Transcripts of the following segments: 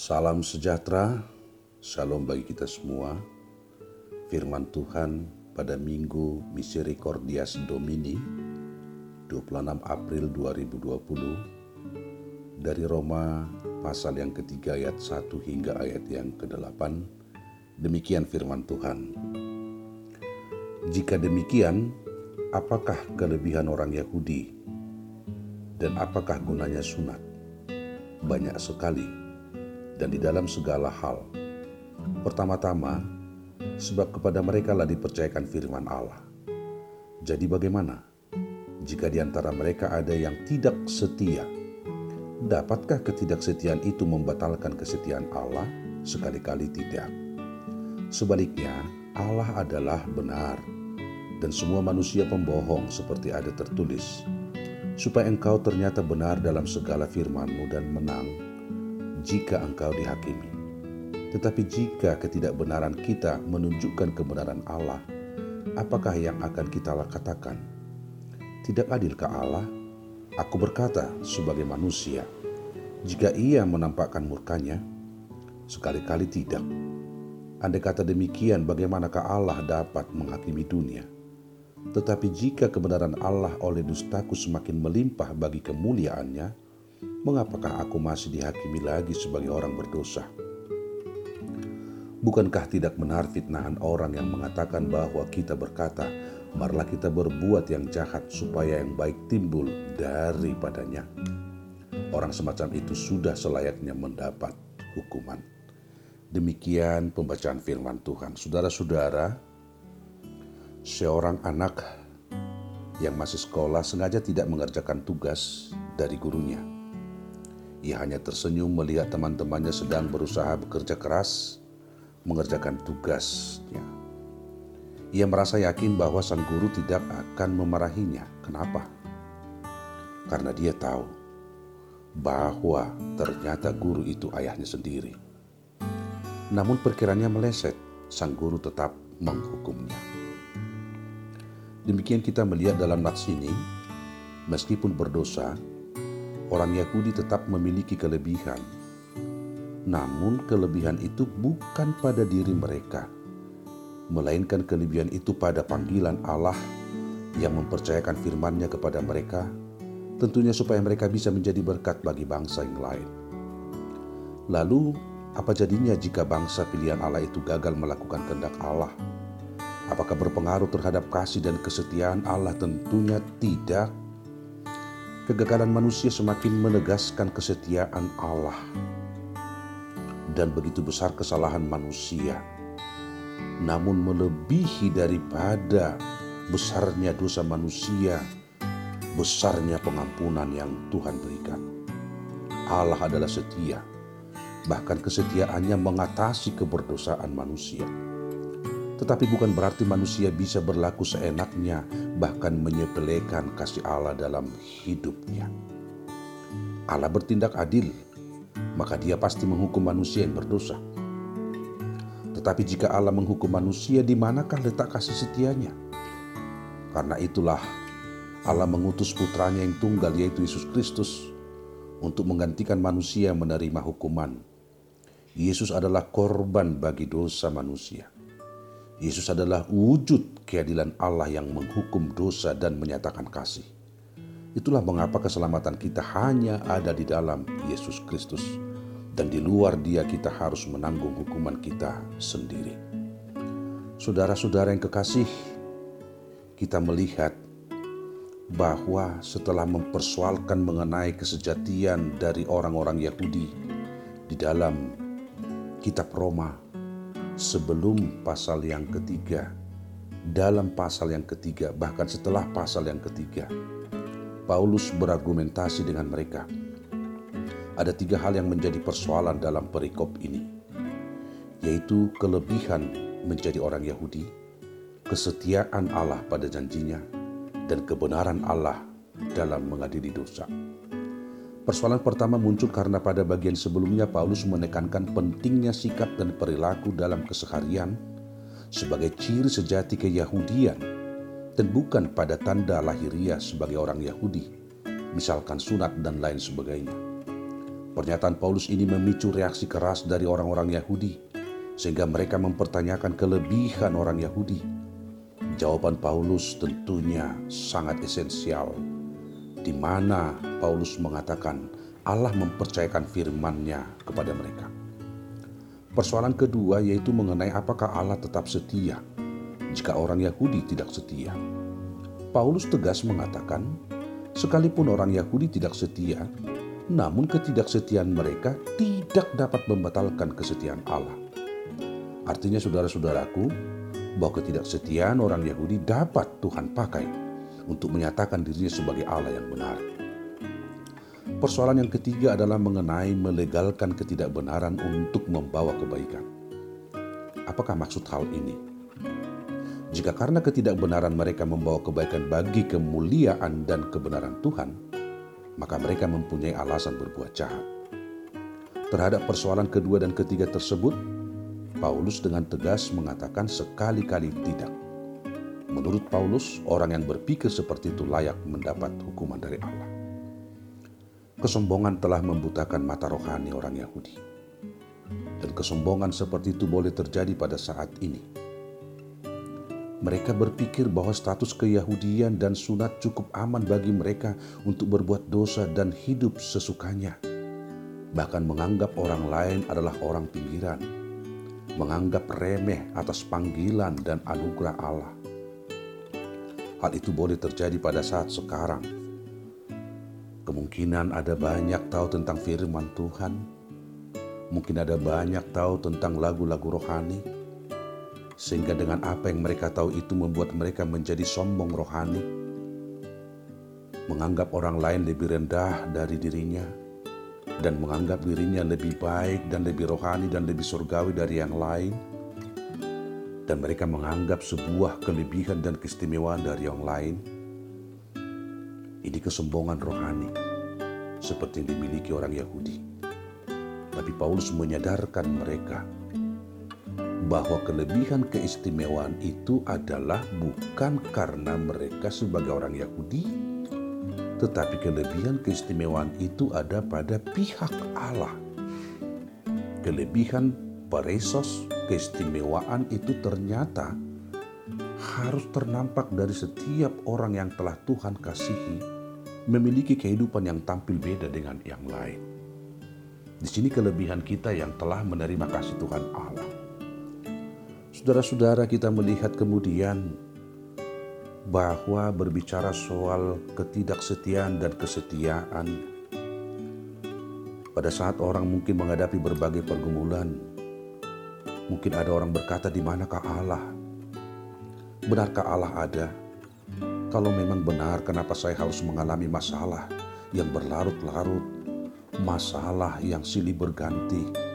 Salam sejahtera, shalom bagi kita semua. Firman Tuhan pada Minggu Misericordias Domini 26 April 2020 dari Roma pasal yang ketiga ayat 1 hingga ayat yang ke-8. Demikian firman Tuhan. Jika demikian, apakah kelebihan orang Yahudi dan apakah gunanya sunat? Banyak sekali dan di dalam segala hal. Pertama-tama, sebab kepada mereka lah dipercayakan firman Allah. Jadi bagaimana jika di antara mereka ada yang tidak setia? Dapatkah ketidaksetiaan itu membatalkan kesetiaan Allah? Sekali-kali tidak. Sebaliknya, Allah adalah benar dan semua manusia pembohong seperti ada tertulis. Supaya engkau ternyata benar dalam segala firmanmu dan menang jika engkau dihakimi. Tetapi jika ketidakbenaran kita menunjukkan kebenaran Allah, apakah yang akan kita katakan? Tidak adilkah Allah? Aku berkata sebagai manusia, jika ia menampakkan murkanya, sekali-kali tidak. Andai kata demikian, bagaimanakah Allah dapat menghakimi dunia? Tetapi jika kebenaran Allah oleh dustaku semakin melimpah bagi kemuliaannya, mengapakah aku masih dihakimi lagi sebagai orang berdosa? Bukankah tidak benar fitnahan orang yang mengatakan bahwa kita berkata, marilah kita berbuat yang jahat supaya yang baik timbul daripadanya. Orang semacam itu sudah selayaknya mendapat hukuman. Demikian pembacaan firman Tuhan. Saudara-saudara, seorang anak yang masih sekolah sengaja tidak mengerjakan tugas dari gurunya. Ia hanya tersenyum melihat teman-temannya sedang berusaha bekerja keras mengerjakan tugasnya. Ia merasa yakin bahwa sang guru tidak akan memarahinya. Kenapa? Karena dia tahu bahwa ternyata guru itu ayahnya sendiri. Namun perkiranya meleset, sang guru tetap menghukumnya. Demikian kita melihat dalam nats ini, meskipun berdosa, orang Yahudi tetap memiliki kelebihan namun kelebihan itu bukan pada diri mereka, melainkan kelebihan itu pada panggilan Allah yang mempercayakan firman-Nya kepada mereka, tentunya supaya mereka bisa menjadi berkat bagi bangsa yang lain. Lalu, apa jadinya jika bangsa pilihan Allah itu gagal melakukan kehendak Allah? Apakah berpengaruh terhadap kasih dan kesetiaan Allah? Tentunya tidak. Kegagalan manusia semakin menegaskan kesetiaan Allah dan begitu besar kesalahan manusia. Namun melebihi daripada besarnya dosa manusia, besarnya pengampunan yang Tuhan berikan. Allah adalah setia, bahkan kesetiaannya mengatasi keberdosaan manusia. Tetapi bukan berarti manusia bisa berlaku seenaknya, bahkan menyepelekan kasih Allah dalam hidupnya. Allah bertindak adil maka dia pasti menghukum manusia yang berdosa. Tetapi jika Allah menghukum manusia, di manakah letak kasih setianya? Karena itulah Allah mengutus putranya yang tunggal yaitu Yesus Kristus untuk menggantikan manusia menerima hukuman. Yesus adalah korban bagi dosa manusia. Yesus adalah wujud keadilan Allah yang menghukum dosa dan menyatakan kasih. Itulah mengapa keselamatan kita hanya ada di dalam Yesus Kristus, dan di luar Dia kita harus menanggung hukuman kita sendiri. Saudara-saudara yang kekasih, kita melihat bahwa setelah mempersoalkan mengenai kesejatian dari orang-orang Yahudi di dalam kitab Roma sebelum pasal yang ketiga, dalam pasal yang ketiga, bahkan setelah pasal yang ketiga, Paulus berargumentasi dengan mereka. Ada tiga hal yang menjadi persoalan dalam perikop ini, yaitu kelebihan menjadi orang Yahudi, kesetiaan Allah pada janjinya, dan kebenaran Allah dalam mengadili dosa. Persoalan pertama muncul karena pada bagian sebelumnya Paulus menekankan pentingnya sikap dan perilaku dalam keseharian sebagai ciri sejati keyahudian dan bukan pada tanda lahiriah sebagai orang Yahudi, misalkan sunat dan lain sebagainya. Pernyataan Paulus ini memicu reaksi keras dari orang-orang Yahudi, sehingga mereka mempertanyakan kelebihan orang Yahudi. Jawaban Paulus tentunya sangat esensial, di mana Paulus mengatakan Allah mempercayakan firman-Nya kepada mereka. Persoalan kedua yaitu mengenai apakah Allah tetap setia jika orang Yahudi tidak setia. Paulus tegas mengatakan, sekalipun orang Yahudi tidak setia, namun ketidaksetiaan mereka tidak dapat membatalkan kesetiaan Allah. Artinya saudara-saudaraku, bahwa ketidaksetiaan orang Yahudi dapat Tuhan pakai untuk menyatakan dirinya sebagai Allah yang benar. Persoalan yang ketiga adalah mengenai melegalkan ketidakbenaran untuk membawa kebaikan. Apakah maksud hal ini? Jika karena ketidakbenaran mereka membawa kebaikan bagi kemuliaan dan kebenaran Tuhan, maka mereka mempunyai alasan berbuat jahat. Terhadap persoalan kedua dan ketiga tersebut, Paulus dengan tegas mengatakan sekali-kali tidak. Menurut Paulus, orang yang berpikir seperti itu layak mendapat hukuman dari Allah. Kesombongan telah membutakan mata rohani orang Yahudi. Dan kesombongan seperti itu boleh terjadi pada saat ini mereka berpikir bahwa status keyahudian dan sunat cukup aman bagi mereka untuk berbuat dosa dan hidup sesukanya. Bahkan menganggap orang lain adalah orang pinggiran, menganggap remeh atas panggilan dan anugerah Allah. Hal itu boleh terjadi pada saat sekarang. Kemungkinan ada banyak tahu tentang firman Tuhan, mungkin ada banyak tahu tentang lagu-lagu rohani, sehingga dengan apa yang mereka tahu itu membuat mereka menjadi sombong rohani, menganggap orang lain lebih rendah dari dirinya, dan menganggap dirinya lebih baik dan lebih rohani dan lebih surgawi dari yang lain, dan mereka menganggap sebuah kelebihan dan keistimewaan dari yang lain. Ini kesombongan rohani, seperti yang dimiliki orang Yahudi. Tapi Paulus menyadarkan mereka bahwa kelebihan keistimewaan itu adalah bukan karena mereka sebagai orang Yahudi, tetapi kelebihan keistimewaan itu ada pada pihak Allah. Kelebihan peresos keistimewaan itu ternyata harus ternampak dari setiap orang yang telah Tuhan kasihi memiliki kehidupan yang tampil beda dengan yang lain. Di sini kelebihan kita yang telah menerima kasih Tuhan Allah. Saudara-saudara kita melihat kemudian bahwa berbicara soal ketidaksetiaan dan kesetiaan pada saat orang mungkin menghadapi berbagai pergumulan mungkin ada orang berkata di manakah Allah benarkah Allah ada kalau memang benar kenapa saya harus mengalami masalah yang berlarut-larut masalah yang silih berganti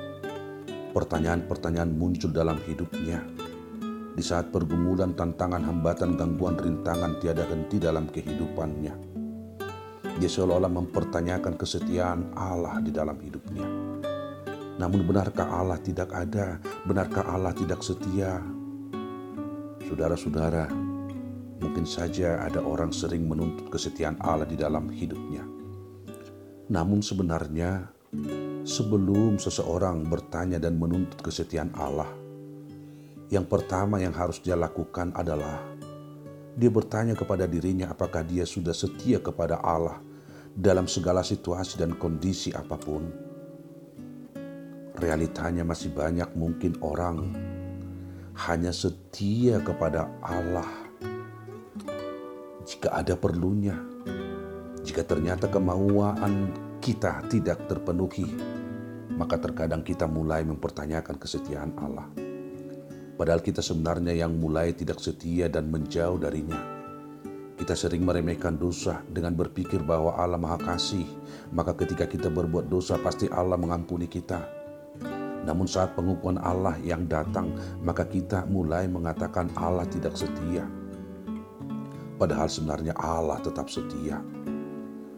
Pertanyaan-pertanyaan muncul dalam hidupnya. Di saat pergumulan, tantangan, hambatan, gangguan, rintangan tiada henti dalam kehidupannya. Dia seolah-olah mempertanyakan kesetiaan Allah di dalam hidupnya. Namun benarkah Allah tidak ada? Benarkah Allah tidak setia? Saudara-saudara, mungkin saja ada orang sering menuntut kesetiaan Allah di dalam hidupnya. Namun sebenarnya Sebelum seseorang bertanya dan menuntut kesetiaan Allah, yang pertama yang harus dia lakukan adalah dia bertanya kepada dirinya apakah dia sudah setia kepada Allah dalam segala situasi dan kondisi apa pun. Realitanya masih banyak mungkin orang hanya setia kepada Allah jika ada perlunya. Jika ternyata kemauan kita tidak terpenuhi, maka terkadang kita mulai mempertanyakan kesetiaan Allah. Padahal kita sebenarnya yang mulai tidak setia dan menjauh darinya. Kita sering meremehkan dosa dengan berpikir bahwa Allah Maha Kasih, maka ketika kita berbuat dosa pasti Allah mengampuni kita. Namun saat pengukuhan Allah yang datang, maka kita mulai mengatakan Allah tidak setia. Padahal sebenarnya Allah tetap setia.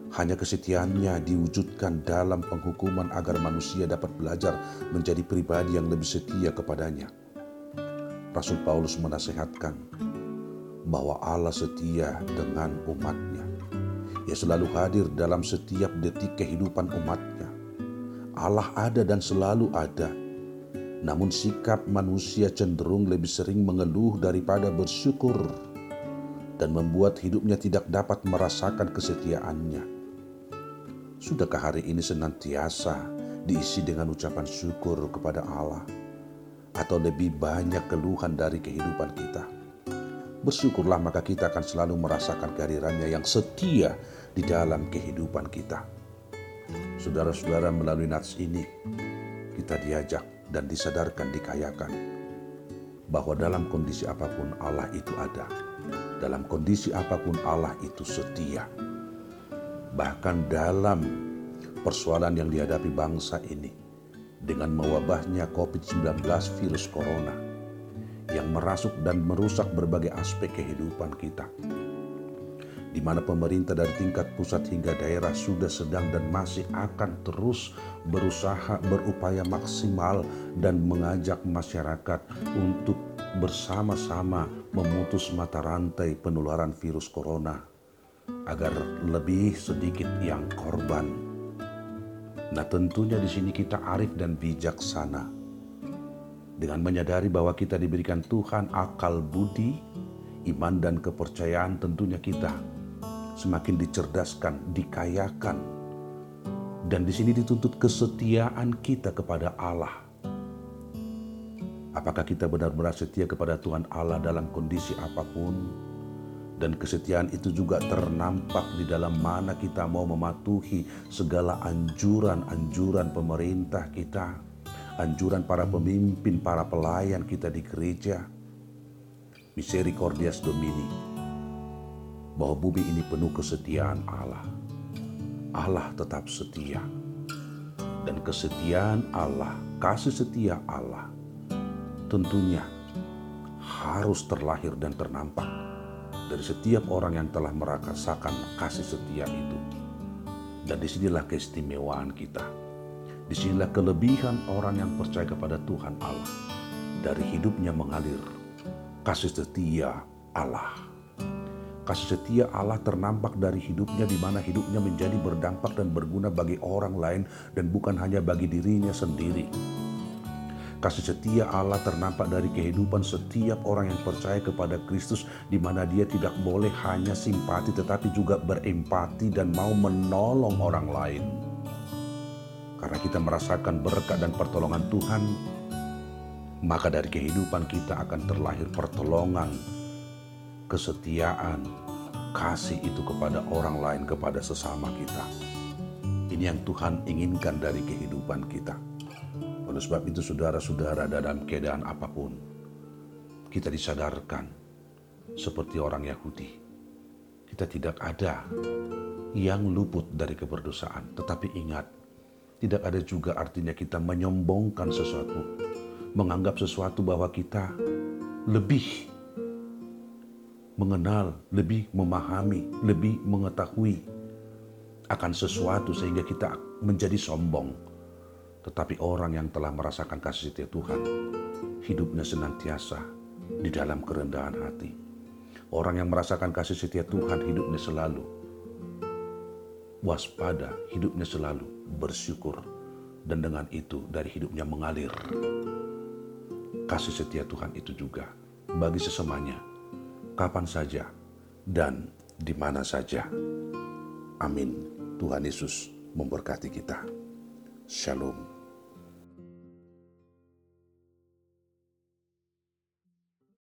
Hanya kesetiaannya diwujudkan dalam penghukuman agar manusia dapat belajar menjadi pribadi yang lebih setia kepadanya. Rasul Paulus menasehatkan bahwa Allah setia dengan umatnya. Ia selalu hadir dalam setiap detik kehidupan umatnya. Allah ada dan selalu ada. Namun sikap manusia cenderung lebih sering mengeluh daripada bersyukur dan membuat hidupnya tidak dapat merasakan kesetiaannya. Sudahkah hari ini senantiasa diisi dengan ucapan syukur kepada Allah? Atau lebih banyak keluhan dari kehidupan kita? Bersyukurlah maka kita akan selalu merasakan kehadirannya yang setia di dalam kehidupan kita. Saudara-saudara melalui nats ini kita diajak dan disadarkan dikayakan bahwa dalam kondisi apa pun Allah itu ada. Dalam kondisi apa pun Allah itu setia. Bahkan dalam persoalan yang dihadapi bangsa ini dengan mewabahnya COVID-19 virus corona yang merasuk dan merusak berbagai aspek kehidupan kita di mana pemerintah dari tingkat pusat hingga daerah sudah sedang dan masih akan terus berusaha berupaya maksimal dan mengajak masyarakat untuk bersama-sama memutus mata rantai penularan virus corona agar lebih sedikit yang korban. Nah, tentunya di sini kita arif dan bijaksana dengan menyadari bahwa kita diberikan Tuhan akal budi, iman dan kepercayaan tentunya kita semakin dicerdaskan, dikayakan. Dan di sini dituntut kesetiaan kita kepada Allah. Apakah kita benar-benar setia kepada Tuhan Allah dalam kondisi apa pun? Dan kesetiaan itu juga ternampak di dalam mana kita mau mematuhi segala anjuran-anjuran pemerintah kita, anjuran para pemimpin, para pelayan kita di gereja. Misericordias Domini, bahwa bumi ini penuh kesetiaan Allah. Allah tetap setia. Dan kesetiaan Allah, kasih setia Allah tentunya harus terlahir dan ternampak dari setiap orang yang telah merasakan kasih setia itu. Dan di sinilah keistimewaan kita. Di sinilah kelebihan orang yang percaya kepada Tuhan Allah. Dari hidupnya mengalir kasih setia Allah. Kasih setia Allah ternampak dari hidupnya di mana hidupnya menjadi berdampak dan berguna bagi orang lain dan bukan hanya bagi dirinya sendiri. Kasih setia Allah ternampak dari kehidupan setiap orang yang percaya kepada Kristus di mana dia tidak boleh hanya simpati tetapi juga berempati dan mau menolong orang lain. Karena kita merasakan berkat dan pertolongan Tuhan, maka dari kehidupan kita akan terlahir pertolongan, kesetiaan, kasih itu kepada orang lain, kepada sesama kita. Ini yang Tuhan inginkan dari kehidupan kita. Oleh sebab itu saudara-saudara dalam keadaan apa pun, kita disadarkan seperti orang Yahudi. Kita tidak ada yang luput dari keberdosaan. Tetapi ingat, tidak ada juga artinya kita menyombongkan sesuatu. Menganggap sesuatu bahwa kita lebih mengenal, lebih memahami, lebih mengetahui akan sesuatu sehingga kita menjadi sombong. Tetapi orang yang telah merasakan kasih setia Tuhan, hidupnya senantiasa di dalam kerendahan hati. Orang yang merasakan kasih setia Tuhan, hidupnya selalu waspada, hidupnya selalu bersyukur. Dan dengan itu dari hidupnya mengalir kasih setia Tuhan itu juga bagi sesamanya kapan saja, dan di mana saja. Amin. Tuhan Yesus memberkati kita. Shalom.